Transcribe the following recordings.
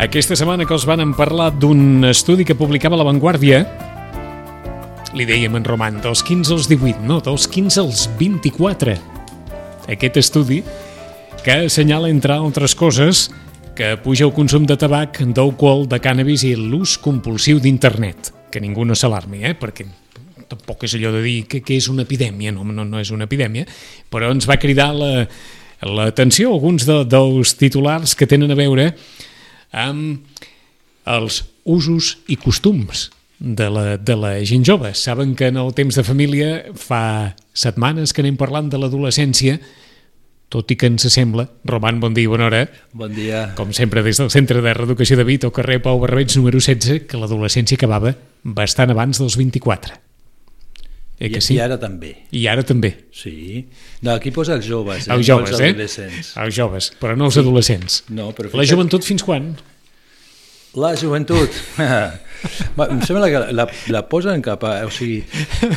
Aquesta setmana que els van parlar d'un estudi que publicava La Vanguardia, li dèiem en Roman, dels 15 als 18, no, dels 15 als 24. Aquest estudi que assenyala, entre altres coses, que puja el consum de tabac, d'alcohol, de cànnabis i l'ús compulsiu d'internet. Que ningú no s'alarmi, eh? perquè tampoc és allò de dir que, que és una epidèmia, no, no, no és una epidèmia, però ens va cridar l'atenció la, alguns de, dels titulars que tenen a veure amb els usos i costums de la, de la gent jove. Saben que en el temps de família fa setmanes que anem parlant de l'adolescència, tot i que ens sembla, Roman, bon dia i bona hora. Bon dia. Com sempre des del Centre de Reeducació de Vit, al carrer Pau Barbets, número 16, que l'adolescència acabava bastant abans dels 24. Eh que sí? I ara també. I ara també. Sí. No, aquí posa els joves, eh? Els joves, els eh? adolescents. Els joves, però no els sí. adolescents. No, però La joventut fins quan? La joventut. em sembla que la, la posen cap a... O sigui,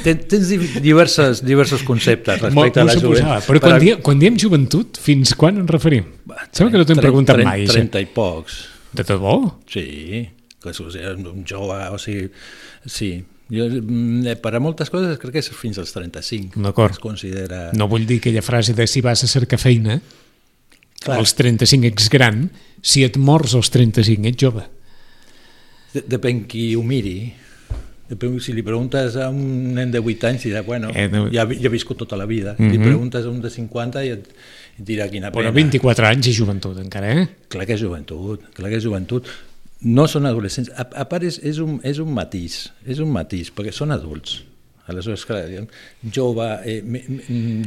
tens, tens diverses, diversos conceptes respecte a la joventut. Però quan, diem, quan diem joventut, fins quan ens referim? Va, Sembla que no t'hem preguntat 30, mai. 30 i pocs. De debò? Sí, que és un jove, o sigui, sí, jo, mm, eh, per a moltes coses crec que és fins als 35. D'acord. Es considera... No vull dir aquella frase de si vas a cercar feina, Clar. als 35 ets gran, si et mors als 35 ets jove. Depèn qui ho miri. Depèn, si li preguntes a un nen de 8 anys, dirà, bueno, eh, no... ja, ja he viscut tota la vida. Mm -hmm. Li mhm. preguntes a un de 50 i et, et dirà quina pena. Però 24 anys és joventut encara, eh? Clar que és joventut, clar que és joventut no són adolescents. A, a part, és, és, un, és un matís, és un matís, perquè són adults. Aleshores, clar, jove, eh,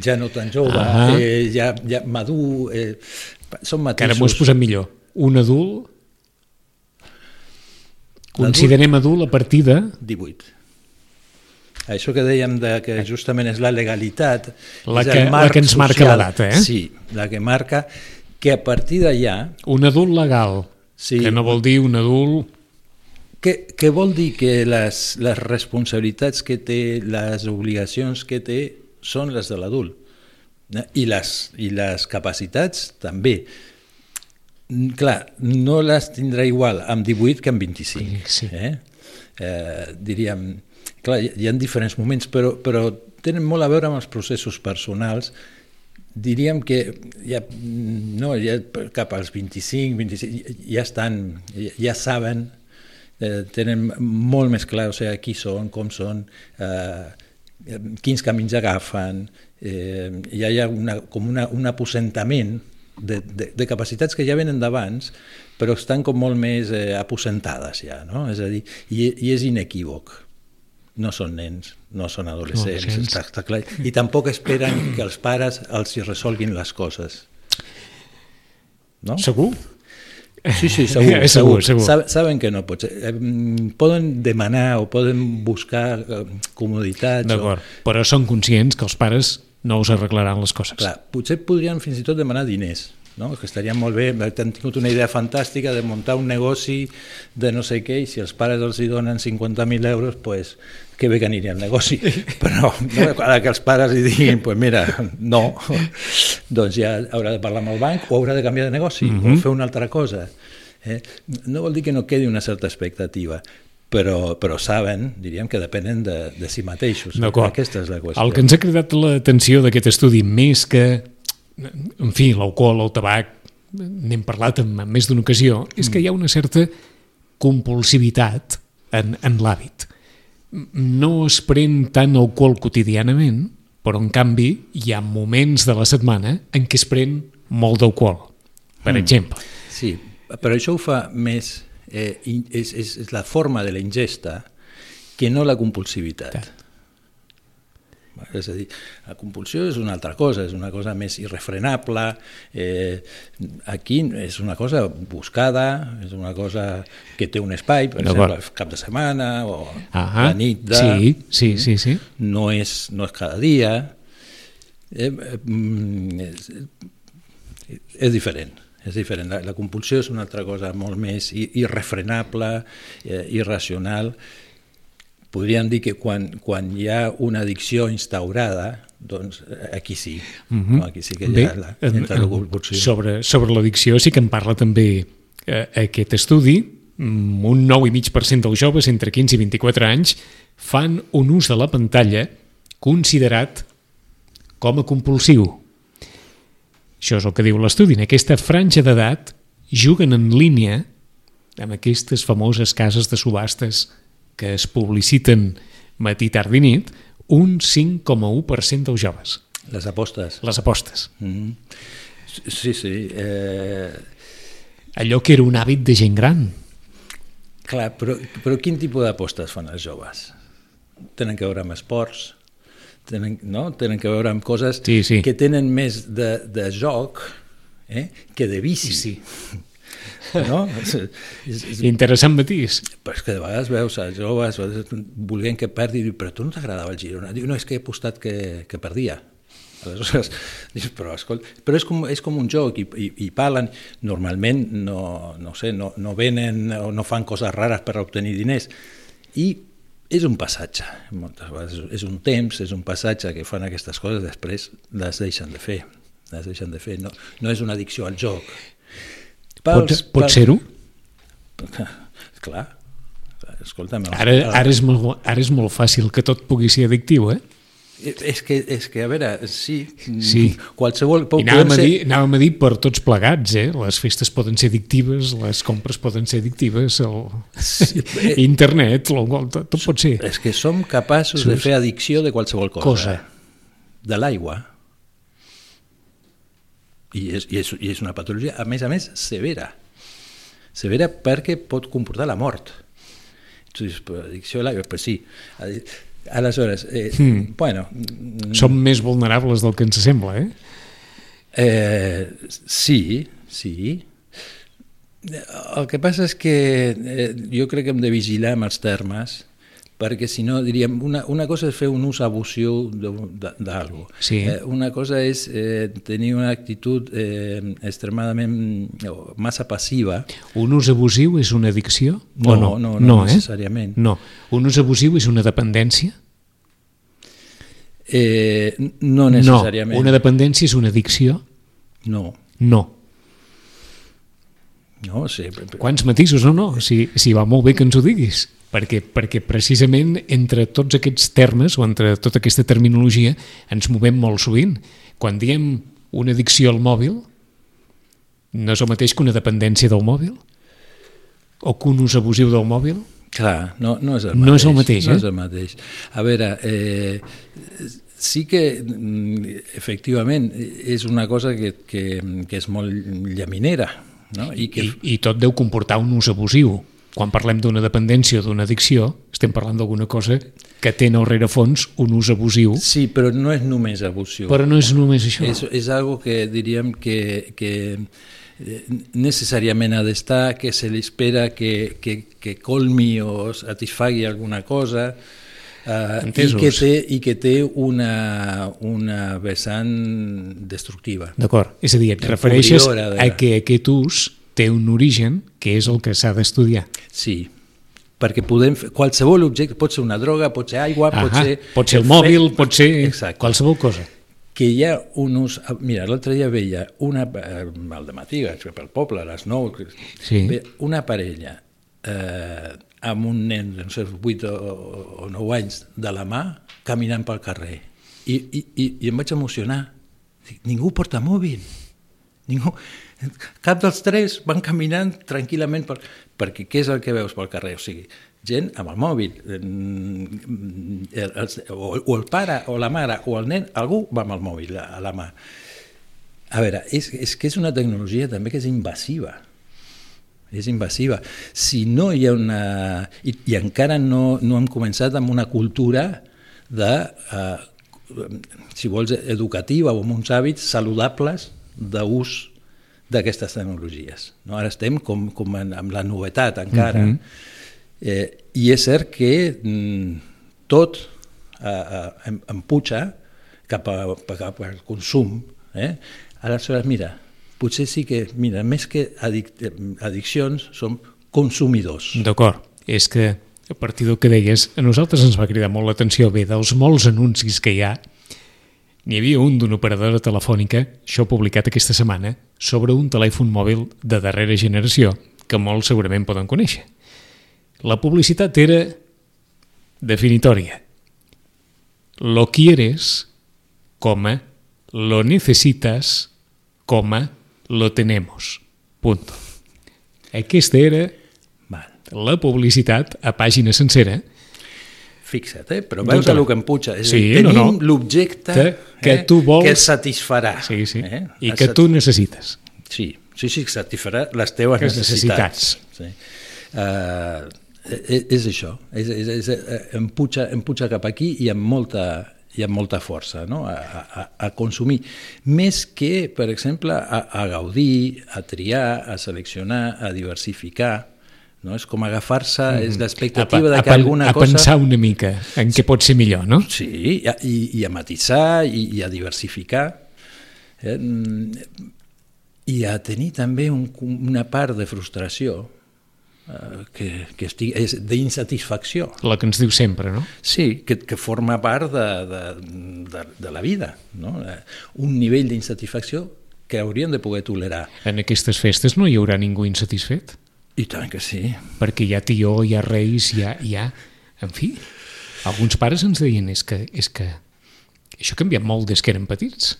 ja no tan jove, ah eh, ja, ja madur, eh, són matisos. Que ara m'ho has posat millor. Un adult, considerem adult a partir de... 18. Això que dèiem de que justament és la legalitat, la que, la que ens social, marca l'edat, eh? Sí, la que marca que a partir d'allà... Un adult legal Sí. Que no vol dir un adult... Què, què vol dir que les, les responsabilitats que té, les obligacions que té, són les de l'adult. I les, I les capacitats també. Clar, no les tindrà igual amb 18 que amb 25. Sí. Eh? Eh, diríem, clar, hi ha diferents moments, però, però tenen molt a veure amb els processos personals diríem que ja, no, ja cap als 25, 26, ja estan, ja, ja saben, eh, tenen molt més clar o sigui, qui són, com són, eh, quins camins agafen, eh, ja hi ha una, com una, un aposentament de, de, de capacitats que ja venen d'abans, però estan com molt més eh, aposentades ja, no? És a dir, i, i és inequívoc no són nens, no són adolescents, no, està, està clar. I tampoc esperen que els pares els hi resolguin les coses. No? Segur? Sí, sí, segur. segur, segur. segur. Saben que no pot ser. Eh, poden demanar o poden buscar eh, comoditats. D'acord, o... però són conscients que els pares no us arreglaran les coses. Clar, potser podrien fins i tot demanar diners no? que estaria molt bé, han tingut una idea fantàstica de muntar un negoci de no sé què i si els pares els hi donen 50.000 euros, pues, que bé que aniria al negoci, però no, ara que els pares li diguin, pues mira, no, doncs ja haurà de parlar amb el banc o haurà de canviar de negoci uh -huh. o mhm. fer una altra cosa. Eh? No vol dir que no quedi una certa expectativa, però, però saben, diríem que depenen de, de si mateixos. Aquesta és la qüestió. El que ens ha cridat l'atenció d'aquest estudi, més que, en fi, l'alcohol, el tabac, n'hem parlat en, en més d'una ocasió, és que hi ha una certa compulsivitat en, en l'hàbit. No es pren tant alcohol quotidianament, però en canvi hi ha moments de la setmana en què es pren molt d'alcohol, per mm. exemple. Sí, però això ho fa més... Eh, és, és, és la forma de la ingesta que no la compulsivitat. Clar. És a dir, la compulsió és una altra cosa, és una cosa més irrefrenable, eh, aquí és una cosa buscada, és una cosa que té un espai, per exemple, el cap de setmana o Ahà, la nit de... Sí, sí, sí, sí. No és, no és cada dia, eh, eh, és, és diferent és diferent. La, la compulsió és una altra cosa molt més irrefrenable, eh, irracional, podríem dir que quan, quan hi ha una addicció instaurada, doncs aquí sí, uh -huh. no? aquí sí que hi ha Bé, la. Sobre, sobre l'addicció sí que en parla també eh, aquest estudi, mm, un 9,5% dels joves entre 15 i 24 anys fan un ús de la pantalla considerat com a compulsiu. Això és el que diu l'estudi. En aquesta franja d'edat juguen en línia amb aquestes famoses cases de subhastes que es publiciten matí, tard i nit, un 5,1% dels joves. Les apostes. Les apostes. Mm -hmm. Sí, sí. Eh... Allò que era un hàbit de gent gran. Clar, però, però quin tipus d'apostes fan els joves? Tenen que veure amb esports, tenen, no? tenen que veure amb coses sí, sí. que tenen més de, de joc eh? que de vici. Sí. No? És, és, Interessant matís. Però és que de vegades veus a joves volent que perdi, i però tu no t'agradava el Girona? Diu, no, és que he apostat que, que perdia. Aleshores, dius, però, escolta, però és com, és com un joc i, i, i parlen, normalment no, no, sé, no, no venen o no fan coses rares per obtenir diners i és un passatge, moltes vegades és un temps, és un passatge que fan aquestes coses, després les deixen de fer, les deixen de fer, no, no és una addicció al joc, Pels, pot pot ser-ho? Clar. Escolta'm... Ara, ara, és molt, ara és molt fàcil que tot pugui ser addictiu, eh? És que, és que a veure, sí, sí. qualsevol... I anàvem, ser... a dir, anàvem a dir per tots plegats, eh? Les festes poden ser addictives, les compres poden ser addictives, el... Sí, eh... internet, tot, tot pot ser. És que som capaços Sus... de fer addicció de qualsevol cosa. Cosa. De l'aigua i és, i, és, i és una patologia, a més a més, severa. Severa perquè pot comportar la mort. Tu dius, però addicció a l'aigua, però sí. Aleshores, eh, hmm. bueno... Som més vulnerables del que ens sembla, eh? eh sí, sí. El que passa és que eh, jo crec que hem de vigilar amb els termes, perquè si no, diríem, una, una cosa és fer un ús abusiu d'algú. Sí. Eh, una cosa és eh, tenir una actitud eh, extremadament o massa passiva. Un ús abusiu és una addicció? No, o no, no, no, no eh? necessàriament. No. Un ús abusiu és una dependència? Eh, no necessàriament. No. Una dependència és una addicció? No. No. No, sí. Quants matisos, no, no, si, si va molt bé que ens ho diguis perquè, perquè precisament entre tots aquests termes o entre tota aquesta terminologia ens movem molt sovint. Quan diem una addicció al mòbil, no és el mateix que una dependència del mòbil? O que un ús abusiu del mòbil? Clar, no, no és el mateix. No és el mateix, eh? No és el mateix. A veure, eh, sí que mm, efectivament és una cosa que, que, que és molt llaminera. No? I, que... I, I tot deu comportar un ús abusiu quan parlem d'una dependència o d'una addicció, estem parlant d'alguna cosa que té el rerefons un ús abusiu. Sí, però no és només abusiu. Però no és només això. És, és algo que diríem que, que eh, necessàriament ha d'estar, que se li espera que, que, que colmi o satisfagui alguna cosa, Uh, i, que té, i que té una, una vessant destructiva. D'acord, és a dir, et refereixes a que aquest ús té un origen que és el que s'ha d'estudiar. Sí, perquè podem fer, qualsevol objecte, pot ser una droga, pot ser aigua, Ahà, pot ser... Pot ser el mòbil, pot ser Exacte. qualsevol cosa. Que hi ha un ús... Mira, l'altre dia veia una... Eh, al matí, pel poble, a les 9, sí. una parella eh, amb un nen de no sé, 8 o, o 9 anys de la mà caminant pel carrer. I, i, i, i em vaig emocionar. Dic, ningú porta mòbil. Ningú... Cap dels tres van caminant tranquil·lament per, perquè què és el que veus pel carrer? O sigui, gent amb el mòbil, mm, o, o el pare, o la mare, o el nen, algú va amb el mòbil a la mà. A veure, és, és que és una tecnologia també que és invasiva. És invasiva. Si no hi ha una... I, i encara no, no hem començat amb una cultura de, eh, si vols, educativa o amb uns hàbits saludables d'ús d'aquestes tecnologies. No? Ara estem com, com en, amb la novetat encara. Uh -huh. eh, I és cert que mm, tot eh, eh, em, puja cap, a, cap al consum. Eh? Aleshores, mira, potser sí que, mira, més que adic addiccions, som consumidors. D'acord, és que a partir del que deies, a nosaltres ens va cridar molt l'atenció bé dels molts anuncis que hi ha N'hi havia un d'una operadora telefònica, això publicat aquesta setmana, sobre un telèfon mòbil de darrera generació, que molts segurament poden conèixer. La publicitat era definitòria. Lo quieres, coma, lo necesitas, coma, lo tenemos. Punto. Aquesta era la publicitat a pàgina sencera Fixa't, eh? però veus el que em puja. És sí, dir, tenim no, no. l'objecte que, eh? tu vols... que et satisfarà. Sí, sí. Eh? I que tu necessites. Sí, sí, sí, que satisfarà les teves que necessitats. necessitats. Sí. Uh, és això, és, és, és, eh, em, puja, em puja cap aquí i amb molta, i amb molta força no? a, a, a consumir, més que, per exemple, a, a gaudir, a triar, a seleccionar, a diversificar, no? És com agafar-se, mm. és l'expectativa de que a, alguna a cosa... A pensar una mica en què pot ser millor, no? Sí, i, i, i a matisar, i, i a diversificar, eh? i a tenir també un, una part de frustració eh, que, que estigui, és d'insatisfacció. La que ens diu sempre, no? Sí, que, que forma part de, de, de, de la vida. No? Eh, un nivell d'insatisfacció que hauríem de poder tolerar. En aquestes festes no hi haurà ningú insatisfet? I tant que sí. Perquè hi ha tió, hi ha reis, hi ha... Hi ha en fi, alguns pares ens deien és que, és que això ha canviat molt des que eren petits.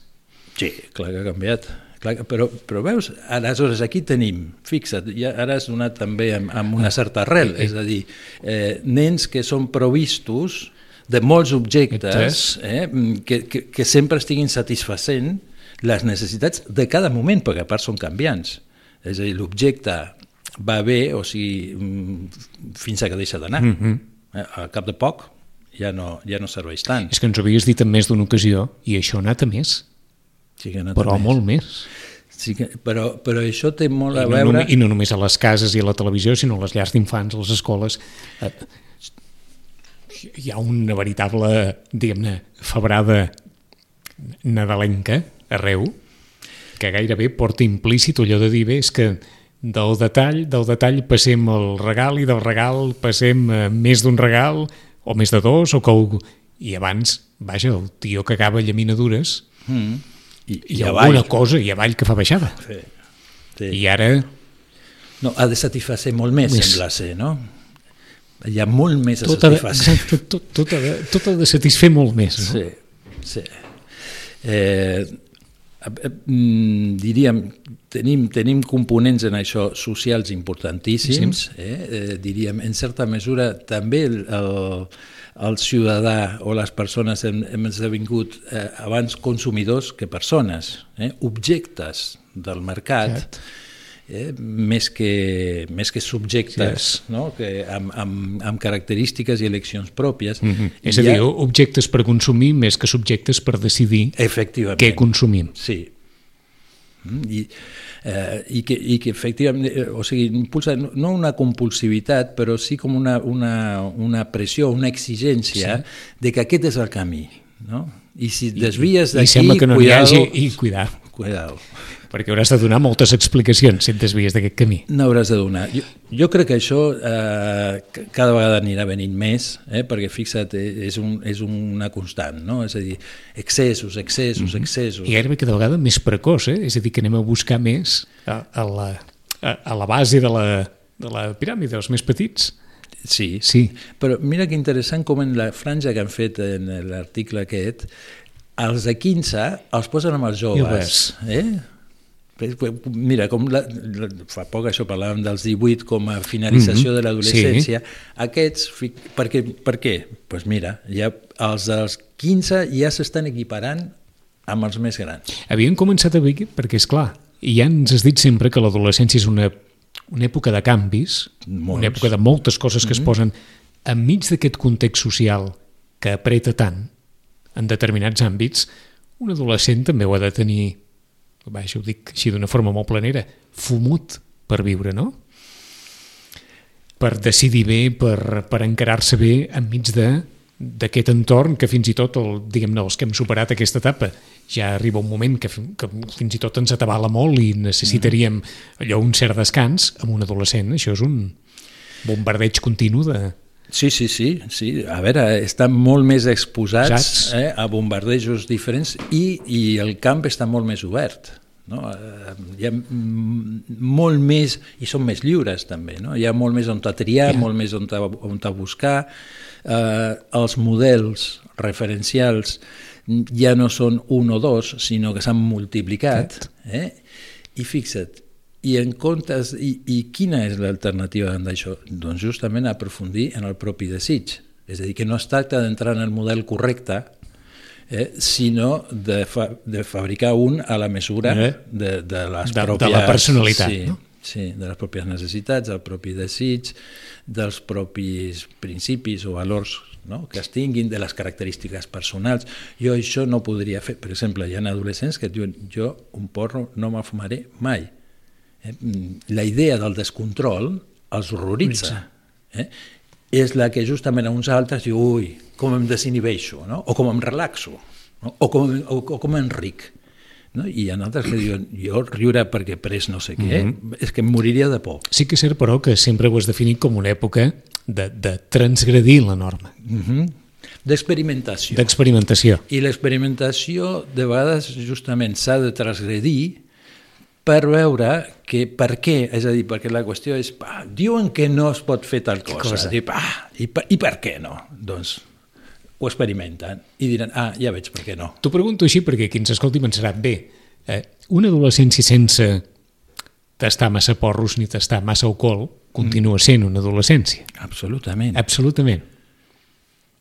Sí, clar que ha canviat. Clar, però, però veus, aleshores aquí tenim, fixa't, ja ara has donat també amb, amb una certa arrel, eh, eh. és a dir, eh, nens que són provistos de molts objectes eh, que, que, que sempre estiguin satisfacent les necessitats de cada moment, perquè a part són canviants. És a dir, l'objecte va bé, o sigui, mm, fins a que deixa d'anar. Mm -hmm. Al cap de poc ja no, ja no serveix tant. És que ens ho havies dit en més d'una ocasió, i això ha anat a més. Sí que ha anat però a més. molt més. Sí que, però, però això té molt I a no, veure... I no només a les cases i a la televisió, sinó a les llars d'infants, a les escoles. Eh, hi ha una veritable, diguem-ne, febrada nadalenca arreu, que gairebé porta implícit allò de dir, bé, és que del detall, del detall passem al regal i del regal passem a més d'un regal o més de dos o que algú... i abans, vaja, el tio que acaba llaminadures mm. i, i, i alguna avall. cosa i avall que fa baixada sí. Sí. i ara no, ha de satisfacer molt més, més. sembla ser, no? Hi ha molt més a tot satisfacer. Ha de, tot, tot, tot, ha de, tot ha de satisfer molt més, no? Sí, sí. Eh, diríem, tenim, tenim components en això socials importantíssims, sí. eh? Eh, diríem, en certa mesura també el, el, el ciutadà o les persones hem, hem esdevingut eh, abans consumidors que persones, eh? objectes del mercat, eh, més, que, més que subjectes sí. no? que amb, amb, amb característiques i eleccions pròpies. Mm -hmm. És a dir, ha... objectes per consumir més que subjectes per decidir Efectivament. què consumim. Sí. Mm, I, eh, i, que, i que efectivament, eh, o sigui, impulsa no una compulsivitat, però sí com una, una, una pressió, una exigència sí. de que aquest és el camí. No? I si desvies d'aquí, I sembla que no cuidado, hi hagi, i cuidar. Cuidado perquè hauràs de donar moltes explicacions si et desvies d'aquest camí. N'hauràs de donar. Jo, jo crec que això eh, cada vegada anirà venint més, eh, perquè fixa't, eh, és, un, és una constant, no? és a dir, excessos, excessos, mm -hmm. excessos. I gairebé cada vegada més precoç, eh? és a dir, que anem a buscar més a, a, la, a, a la base de la, de la piràmide, els més petits. Sí, Sí. però mira que interessant com en la franja que han fet en l'article aquest, els de 15 els posen amb els joves. Eh? Mira, com la, la, fa poc això parlàvem dels 18 com a finalització Mhm, de l'adolescència, aquests, fi- per què? Per què? Pues mira, ja, els dels 15 ja s'estan equiparant amb els més grans. Havien començat a veure, perquè és clar, i ja ens has dit sempre que l'adolescència és una, una època de canvis, Molts. una època de moltes coses que es posen enmig d'aquest context social que apreta tant en determinats àmbits, un adolescent també ho ha de tenir, vaja, ho dic així d'una forma molt planera, fumut per viure, no? Per decidir bé, per, per encarar-se bé enmig de d'aquest entorn que fins i tot, el, diguem-ne, els que hem superat aquesta etapa, ja arriba un moment que, que fins i tot ens atabala molt i necessitaríem allò un cert descans amb un adolescent. Això és un bombardeig continu de... Sí, sí, sí, sí. A veure, estan molt més exposats eh, a bombardejos diferents i, i el camp està molt més obert. No? Eh, Hi ha molt més, i són més lliures també, no? hi ha molt més on triar, Ja. molt més on on buscar, eh, els models referencials ja no són un o dos, sinó que s'han multiplicat. Eh? I fixa't, i en comptes, i, i quina és l'alternativa d'això? Doncs justament aprofundir en el propi desig. És a dir, que no es tracta d'entrar en el model correcte, eh, sinó de, fa, de fabricar un a la mesura Eh? de, de les De- de pròpies... la personalitat, Sí, no? sí, de les pròpies necessitats, del propi desig, dels propis principis o valors no? que es tinguin, de les característiques personals. Jo això no podria fer. Per exemple, hi ha adolescents que diuen jo un porro no me'l fumaré mai. Eh? Mm, La idea del descontrol els horroritza. Eh? És la que justament a uns altres diu ui, com em desinhibeixo, no? o com em relaxo, no? o, com, o, o com enric. No? I hi ha altres que diuen jo riure perquè pres no sé què, mm -hmm. és que em moriria de por. Sí que és cert, però, que sempre ho has definit com una època de, de transgredir la norma, Mm -hmm. D'experimentació. d'experimentació. I l'experimentació de vegades justament s'ha de transgredir per veure que per què, és a dir, perquè la qüestió és, pa, diuen que no es pot fer tal cosa, cosa? Diu, pa, i, per, i per què no? Doncs ho experimenten i diran, ah, ja veig per què no. T'ho pregunto així perquè qui ens escolti pensarà, bé, eh, una adolescència sense tastar massa porros ni tastar massa alcohol continua sent una adolescència. Absolutament. Absolutament.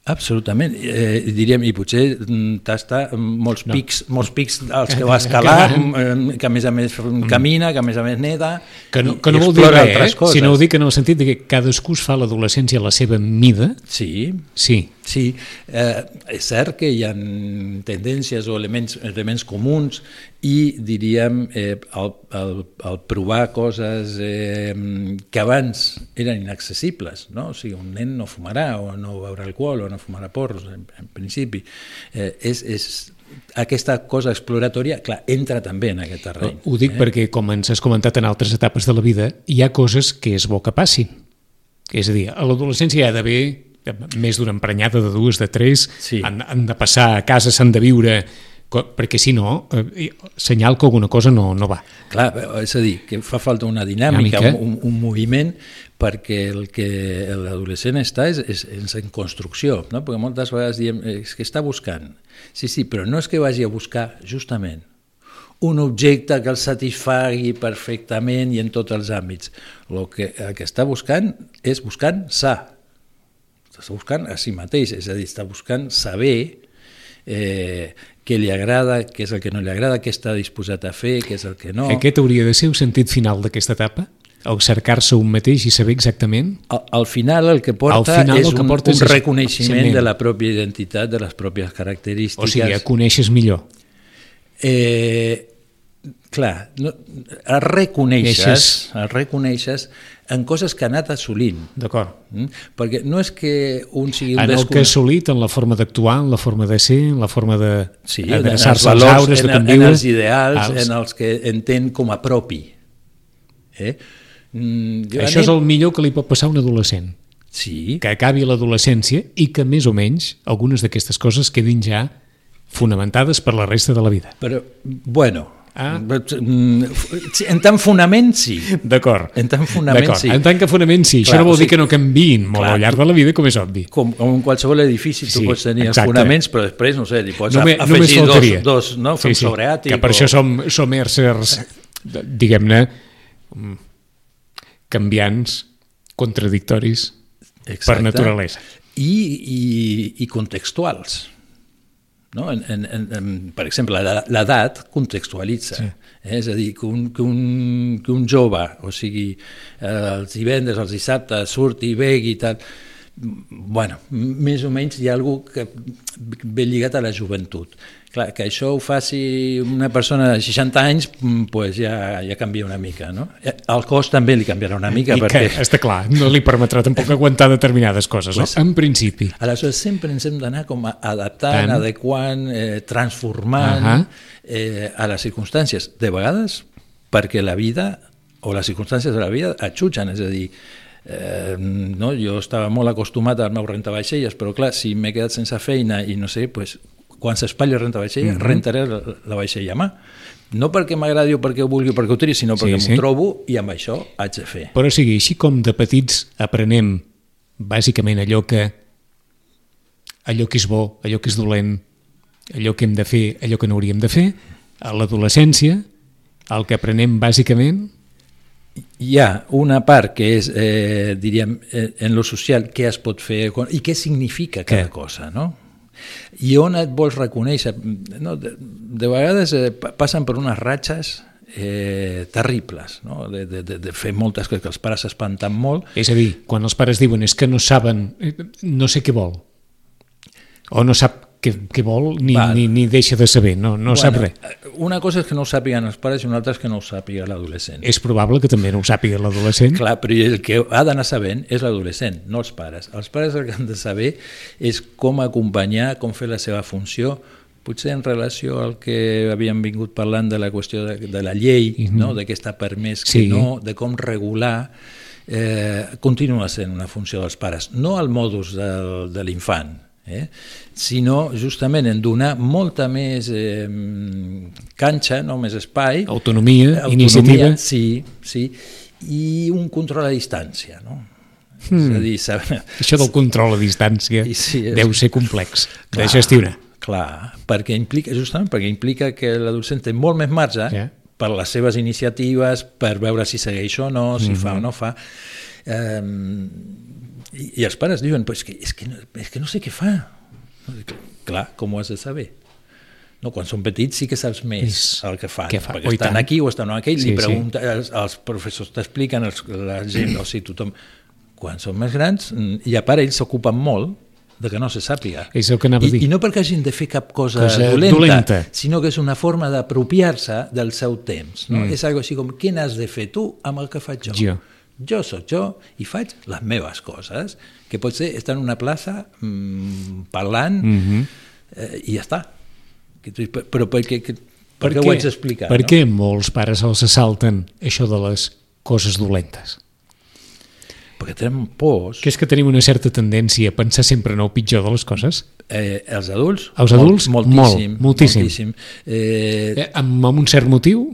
Absolutament, eh, diríem, i potser mm, tasta molts No. pics, molts pics als que va escalar, mm, que a més a més camina, que a més a més neda, Que no, que no vol dir res, eh? sinó ho dic en el sentit de que cadascú es fa l'adolescència a la seva mida, Sí, sí, Sí, eh, és cert que hi ha tendències o elements, elements comuns i diríem eh, el, el, el provar coses eh, que abans eren inaccessibles, no? o sigui, un nen no fumarà o no beurà alcohol o no fumarà porros, en, en principi. Eh, és, és, aquesta cosa exploratòria, clar, entra també en aquest terreny. ho dic perquè, com ens has comentat en altres etapes de la vida, hi ha coses que és bo que passin. És a dir, a l'adolescència hi ha d'haver més d'una emprenyada de dues, de tres, Sí. han, han de passar a casa, s'han de viure, perquè si no, eh, senyal que alguna cosa no, no va. Clar, és a dir, que fa falta una dinàmica, Dinàmica. un, un moviment, perquè el que l'adolescent està és, és, és en construcció, no? perquè moltes vegades diem "Eh, és que està buscant. Sí, sí, però no és que vagi a buscar justament un objecte que el satisfagui perfectament i en tots els àmbits. El que, el que està buscant és buscant sa, està buscant a si mateix, és a dir, està buscant saber eh, què li agrada, què és el que no li agrada, què està disposat a fer, què és el que no. Aquest hauria de ser el sentit final d'aquesta etapa? El cercar-se un mateix i saber exactament? Al, al final el que porta Al final és el que un, porta un és- reconeixement de la pròpia identitat, de les pròpies característiques. O sigui, a coneixes millor. Eh, clar, no, el reconeixes, Coneixes. el reconeixes en coses que ha anat assolint. D'acord. Mm? Perquè no és que un sigui un En el que ha assolit, en la forma d'actuar, en la forma de ser, en la forma de Sí, en, en els adreçar-se als aures, de en, en conviure. els ideals, als- en els que entén com a propi. Eh? Mm, jo Això és anem- el millor que li pot passar a un adolescent. Sí, Que acabi l'adolescència i que, més o menys, algunes d'aquestes coses quedin ja fonamentades per la resta de la vida. però, bueno, Ah. Mm, sí, En tant fonament, sí. D'acord. En tant fonament, sí. En tant que fonament sí. Clar, Això no vol dir sigui, que no canviïn molt clar. al llarg de la vida, com és obvi. Com, com en qualsevol edifici tu Sí, pots tenir exacte. els fonaments, però després, no sé, li pots Només, af- només afegir dos, dos no? Fer un sobreàtic. Que per o- això som, som éssers, diguem-ne, mm, canviants, contradictoris, Exacte. per naturalesa. I, i, i contextuals. No? En, en, en, en, per exemple, l'edat- contextualitza. Sí. Eh? És a dir, que un, que, un, que un jove, o sigui, eh, els divendres, els dissabtes, surti, begui i tal, bueno, més o menys hi ha algú que ve lligat a la joventut. Clar, que això ho faci una persona de 60 anys, mm, pues ja, ja canvia una mica, no? Eh, El cos també li canviarà una mica, I perquè... que, està clar, no li permetrà tampoc aguantar determinades coses, no? En principi. Aleshores, sempre ens hem d'anar com a adaptant, Tant. adequant, eh, transformant Ahà. eh, a les circumstàncies. De vegades, perquè la vida o les circumstàncies de la vida et jutgen, és a dir, eh, no? jo estava molt acostumat al meu rentavaixelles, però clar, si m'he quedat sense feina i no sé, pues, quan s'espatlli el rentavaixella, Mhm. mm -hmm. rentaré la, la vaixella a mà. No perquè m'agradi o perquè ho vulgui o perquè ho tiri, sinó perquè Sí, m'ho trobo i amb això haig de fer. Però o sigui, així com de petits aprenem bàsicament allò que allò que és bo, allò que és dolent, allò que hem de fer, allò que no hauríem de fer, a l'adolescència el que aprenem bàsicament hi ha una part que és, eh, diríem, eh, en lo social, què es pot fer i què significa cada Què? cosa, no? I on et vols reconèixer? No, de, de vegades eh, pa- passen per unes ratxes eh, terribles, no? de, de, de, de fer moltes coses que els pares s'espanten molt, És a dir, quan els pares diuen és que no saben, eh, no sé què vol, o no sap què, què vol ni, Val. ni, ni deixa de saber, no, no sap res. eh, Una cosa és que no ho sàpiguen els pares i una altra és que no ho sàpiga l'adolescent. És probable que també no ho sàpiga l'adolescent. Clar, però el que ha d'anar sabent és l'adolescent, no els pares. Els pares el que han de saber és com acompanyar, com fer la seva funció, potser en relació al que havíem vingut parlant de la qüestió de, de la llei, mm -hmm. no? de què està permès, que Sí. no, de com regular, eh, continua sent una funció dels pares, no al modus del, de l'infant, eh? sinó justament en donar molta més eh, canxa, no més espai, Autonomia, iniciativa. Sí, sí, i un control a distància, no? Mm. És a dir, saber... Això del control a distància I sí, és- deu ser complex de Clar, gestionar. Clar, perquè implica, justament perquè implica que l'adolescent té molt més marge Ja. Per les seves iniciatives, per veure si segueix o no, si Mhm. fa o no fa. Eh, i, I els pares diuen, pues que, és, que no, és que no sé què fa. Clar, com ho has de saber? No, quan són petits sí que saps més És- el que fan, fa? perquè Oh, i estan tant. aquí o estan aquí, Sí, li sí. pregunten, els, els professors t'expliquen, la gent, o sigui, tothom... Quan són més grans, mm, i a part ells s'ocupen molt de que no se sàpiga. És el que anava a dir. I, I no perquè hagin de fer cap cosa, Cosa dolenta, dolenta. sinó que és una forma d'apropiar-se del seu temps. No? Mm. És algo així com, què n'has de fer tu amb el que faig jo? Jo. Jo sóc jo i faig les meves coses, que pot ser estar en una plaça mmm, parlant Mm -hmm. eh, i ja està. Però, per què, que, per què ho haig d'explicar? Per no? què molts pares els assalten això de les coses dolentes? Perquè tenen pors. Que és que tenim una certa tendència a pensar sempre en el pitjor de les coses? Eh, els adults? Els adults, Molt, moltíssim. molt, moltíssim. moltíssim. Eh, Eh, amb, amb un cert motiu?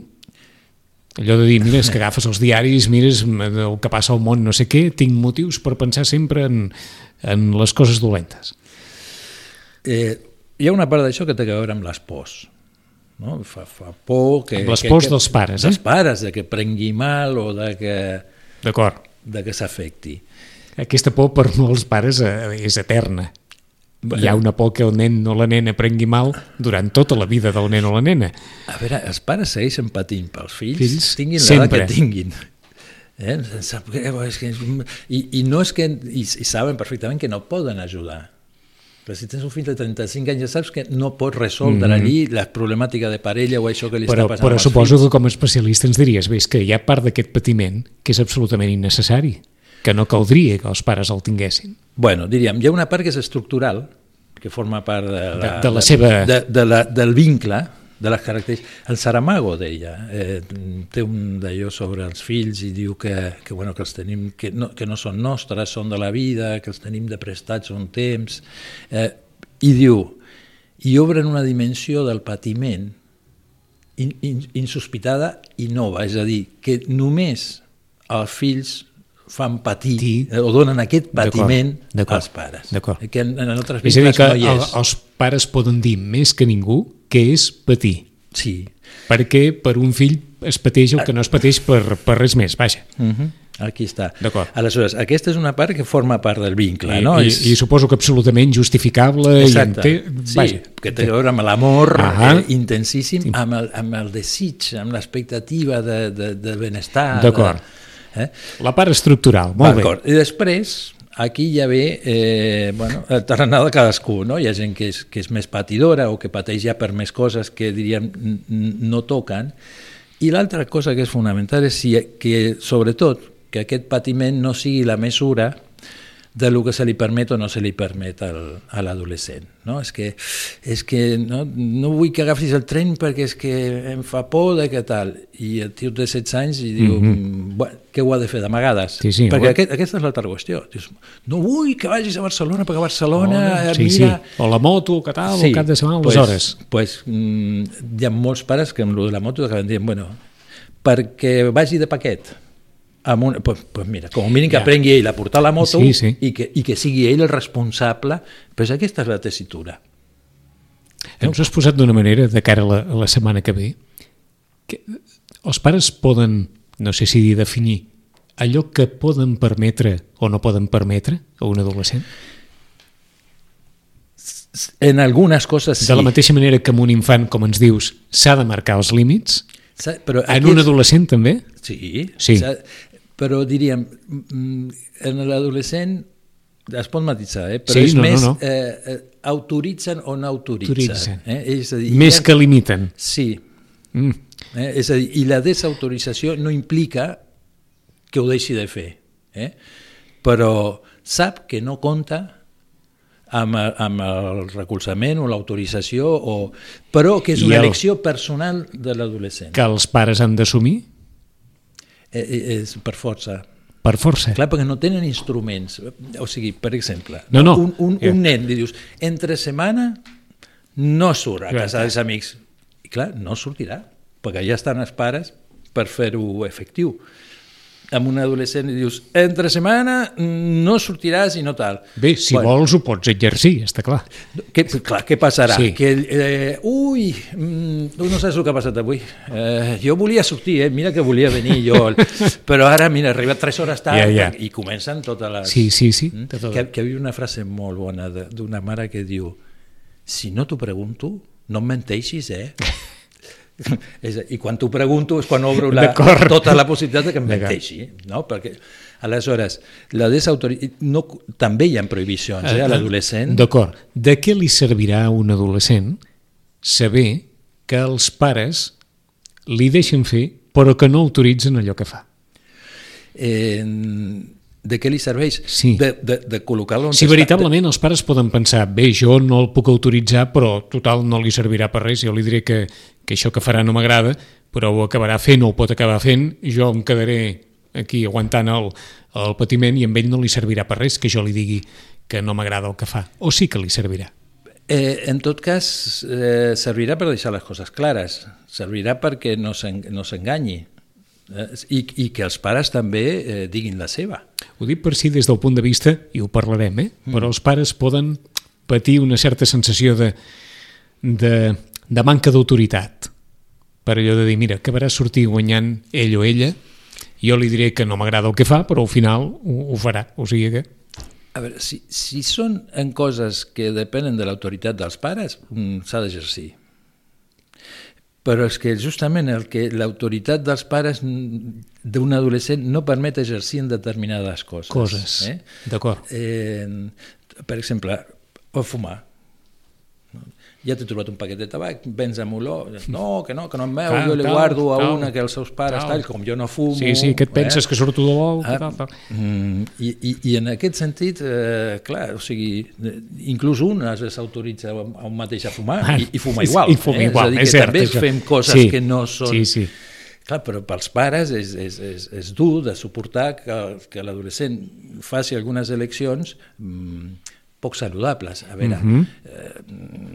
Allò de dir, mira, és que agafes els diaris, mires el que passa al món, no sé què, tinc motius per pensar sempre en, en les coses dolentes. Eh, hi ha una part d'això que té a veure amb les pors. No? Fa, fa por que... Amb les que, pors que, dels pares, eh? Dels pares, de que prengui mal o de que, D'acord. De que s'afecti. Aquesta por per molts pares eh, és eterna. Hi ha una por que el nen o la nena prengui mal durant tota la vida del nen o la nena. A veure, els pares segueixen patint pels fills, Fills, tinguin l'edat que tinguin. Eh? I, I no és que... I, I saben perfectament que no poden ajudar. Però si tens un fill de 35 anys ja saps que no pots resoldre mm allí la problemàtica de parella o això que li Però, està passant però suposo fills. que com a especialista ens diries, bé, és que hi ha part d'aquest patiment que és absolutament innecessari, que no caldria que els pares el tinguessin. Bueno, diríem, hi ha una part que és estructural, que forma part de la, De- de la seva- De, de la, del vincle, de les característiques. El Saramago deia, eh, té un d'allò sobre els fills i diu que, que, bueno, que els tenim, que no, que no són nostres, són de la vida, que els tenim de prestats un temps, eh, i diu, i obren una dimensió del patiment in, in, insospitada i nova, és a dir, que només els fills fan patir Sí. eh, o donen aquest patiment als pares. d'acord. Que en, en altres És a dir, que no hi el, és. els pares poden dir més que ningú que és patir, Sí. perquè per un fill es pateix el que no es pateix per, per res més, vaja. Uh -huh. Aquí està. D'acord. Aleshores, aquesta és una part que forma part del vincle, I, no? i, És- I suposo que absolutament justificable Exacte. i ente... sí, vaja, que té a veure amb l'amor Ahà. eh, intensíssim, amb el, amb el desig, amb l'expectativa de, de, de benestar. D'acord. De, eh? la part estructural, molt bé. I després, aquí ja ve eh, bueno, el tarannà de cadascú, no? Hi ha gent que és, que és més patidora o que pateix ja per més coses que, diríem, no toquen. I l'altra cosa que és fonamental és si, que, sobretot, que aquest patiment no sigui la mesura de lo que se li permet o no se li permet al, a l'adolescent. No? És que, és que no, no vull que agafis el tren perquè és que em fa por de què tal. I el tio té 16 anys i diu, mm -hmm. bueno, què ho ha de fer d'amagades? Sí, sí, perquè aquest, aquesta és l'altra qüestió. Dius, no vull que vagis a Barcelona perquè a Barcelona, eh, sí, mira... sí. O la moto, que tal, sí, el cap de setmana, pues, aleshores. Pues, mm, hi ha molts pares que amb lo de la moto acaben dient, bueno, perquè vagi de paquet, amb un, pues, pues mira, com a mínim que Ja. aprengui ell a portar la moto Sí, sí. I, que, i que sigui ell el responsable, pues aquesta és la tessitura. Ens ho has posat d'una manera, de cara a la, a la setmana que ve, que els pares poden, no sé si definir, allò que poden permetre o no poden permetre a un adolescent? En algunes coses sí. De la mateixa manera que amb un infant, com ens dius, s'ha de marcar els límits, Però en un adolescent també? Sí, Sí. Però diríem, mm, en l'adolescent es pot matisar, eh? però Sí, és no, no, més no. Eh, eh, autoritzen o no autoritzen. Autoritzen. Eh? És a dir, Més ha- que limiten. Sí, Mm. eh? és a dir, i la desautorització no implica que ho deixi de fer, eh? però sap que no compta amb, amb el recolzament o l'autorització, o... però que és una el- elecció personal de l'adolescent. Que els pares han d'assumir és per força. per força. Clar, perquè no tenen instruments. O sigui, per exemple, No, no. Un, un, un nen li dius, entre setmana no surt a casa dels amics. I clar, no sortirà, perquè ja estan els pares per fer-ho efectiu. Amb un adolescent li dius, entre setmana no sortiràs i no tal. Bé, si Bueno, vols ho pots exercir, està clar. què, clar, què passarà? Sí. Que, eh, ui, mm, tu no saps el que ha passat avui. Eh, jo volia sortir, eh? mira que volia venir jo, però ara, mira, he arribat tres hores tard Ja, ja. i comencen totes les... Sí, sí, sí. Mm? Tot- Que, que hi havia una frase molt bona de- d'una mare que diu si no t'ho pregunto, no em menteixis, eh? I quan t'ho pregunto és quan obro la, tota la possibilitat de que em menteixi. No? Perquè, aleshores, la. No, també hi ha prohibicions eh, a l'adolescent. D'acord. De què li servirà a un adolescent saber que els pares li deixen fer però que no autoritzen allò que fa? Eh, de què li serveix? Sí. De, de, de col·locar-lo on Si està- veritablement els pares poden pensar bé, jo no el puc autoritzar, però total no li servirà per res, jo li diré que, que això que farà no m'agrada, però ho acabarà fent o ho pot acabar fent, jo em quedaré aquí aguantant el, el patiment i amb ell no li servirà per res que jo li digui que no m'agrada el que fa, o sí que li servirà. Eh, en tot cas, eh, servirà per deixar les coses clares, servirà perquè no s'en- no s'enganyi i, i que els pares també eh, diguin la seva. Ho dic per si des del punt de vista, i ho parlarem, eh? Mm. però els pares poden patir una certa sensació de, de, de manca d'autoritat. Per allò de dir, mira, acabarà sortir guanyant ell o ella, jo li diré que no m'agrada el que fa, però al final ho, ho farà. O sigui que... A veure, si, si són en coses que depenen de l'autoritat dels pares, mm, s'ha d'exercir. Però és que justament el que l'autoritat dels pares d'un adolescent no permet exercir en determinades coses. Coses. Eh? D'acord. Eh, per exemple, o fumar. Ja t'he trobat un paquet de tabac, vens amb olor, no, que no, que no em veu, Tal, jo li tal, guardo a tal, una que els seus pares, tal. tal, com jo no fumo... Sí, sí, que et penses eh? que surto de l'ou, Ah, tal, tal. mm, i, i, I en aquest sentit, eh, clar, o sigui, eh, inclús un es s'autoritza a un mateix a fumar Ah, i, i fuma igual. i fuma eh? igual, és a dir, és que cert, també això. fem coses Sí, que no són... sí, sí. Clar, però pels pares és, és, és, és dur de suportar que, que l'adolescent faci algunes eleccions mm, poc saludables. A veure, uh Mhm. -huh. eh,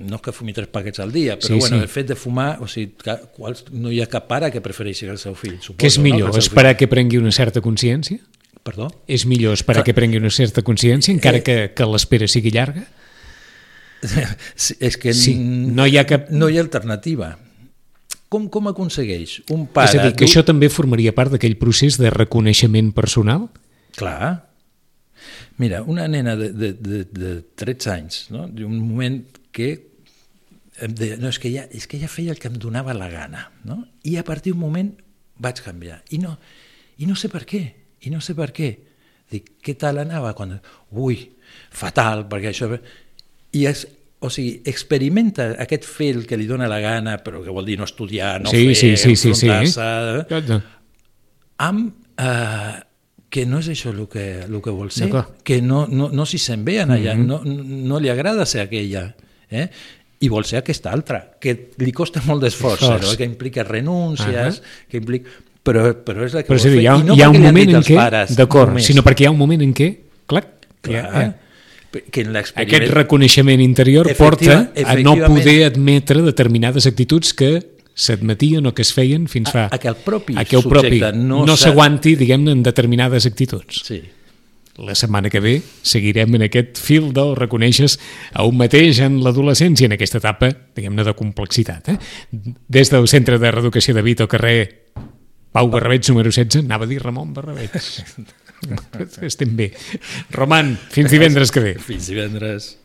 no és que fumi tres paquets al dia, però Sí, bueno, sí. el fet de fumar, o sigui, que, quals, no hi ha cap pare que prefereixi que el seu fill, suposo. Què és no? millor, Que el seu esperar que prengui una certa consciència? Perdó? És millor esperar Clar. que prengui una certa consciència, encara Eh. que, que l'espera sigui llarga? Sí, és que Sí, no hi ha cap- no hi ha alternativa. Com, com aconsegueix un És pare... a dir, que dur- això també formaria part d'aquell procés de reconeixement personal? Clar. Mira, una nena de, de, de, de 13 anys, no? d'un moment que deia, no, és que, ja, és que ja feia el que em donava la gana, no? i a partir d'un moment vaig canviar. I no, I no sé per què, i no sé per què. Dic, què tal anava? Quan... Ui, fatal, perquè això... I es, o sigui, experimenta aquest fer el que li dona la gana, però que vol dir no estudiar, no Sí, fer, sí, sí, sí, sí. enfrontar-se, amb eh, que no és això el que, el que vol ser, que no, no, no s'hi sent bé en allà, no, no li agrada ser aquella, eh? i vol ser aquesta altra, que li costa molt d'esforç, Esforç. però que implica renúncies, que implica... Però, però és la que Però vol dir, fer, hi ha, i no hi ha un moment en què, d'acord, sinó perquè hi ha un moment en què, clar, Clar, ja, eh, que en aquest reconeixement interior Efectiva- porta a no poder admetre determinades actituds que s'admetien o que es feien fins fa... A- a que el propi a que el propi subjecte no no s'aguanti, diguem-ne, en determinades actituds. Sí. La setmana que ve seguirem en aquest fil del reconeixes a un mateix en l'adolescència, en aquesta etapa, diguem-ne, de complexitat. Eh? Des del Centre de Reeducació de Vito, carrer Pau Barrabeig, número 16, anava a dir Ramon Barrabeig. Estem bé. Roman, fins divendres que ve. Fins divendres.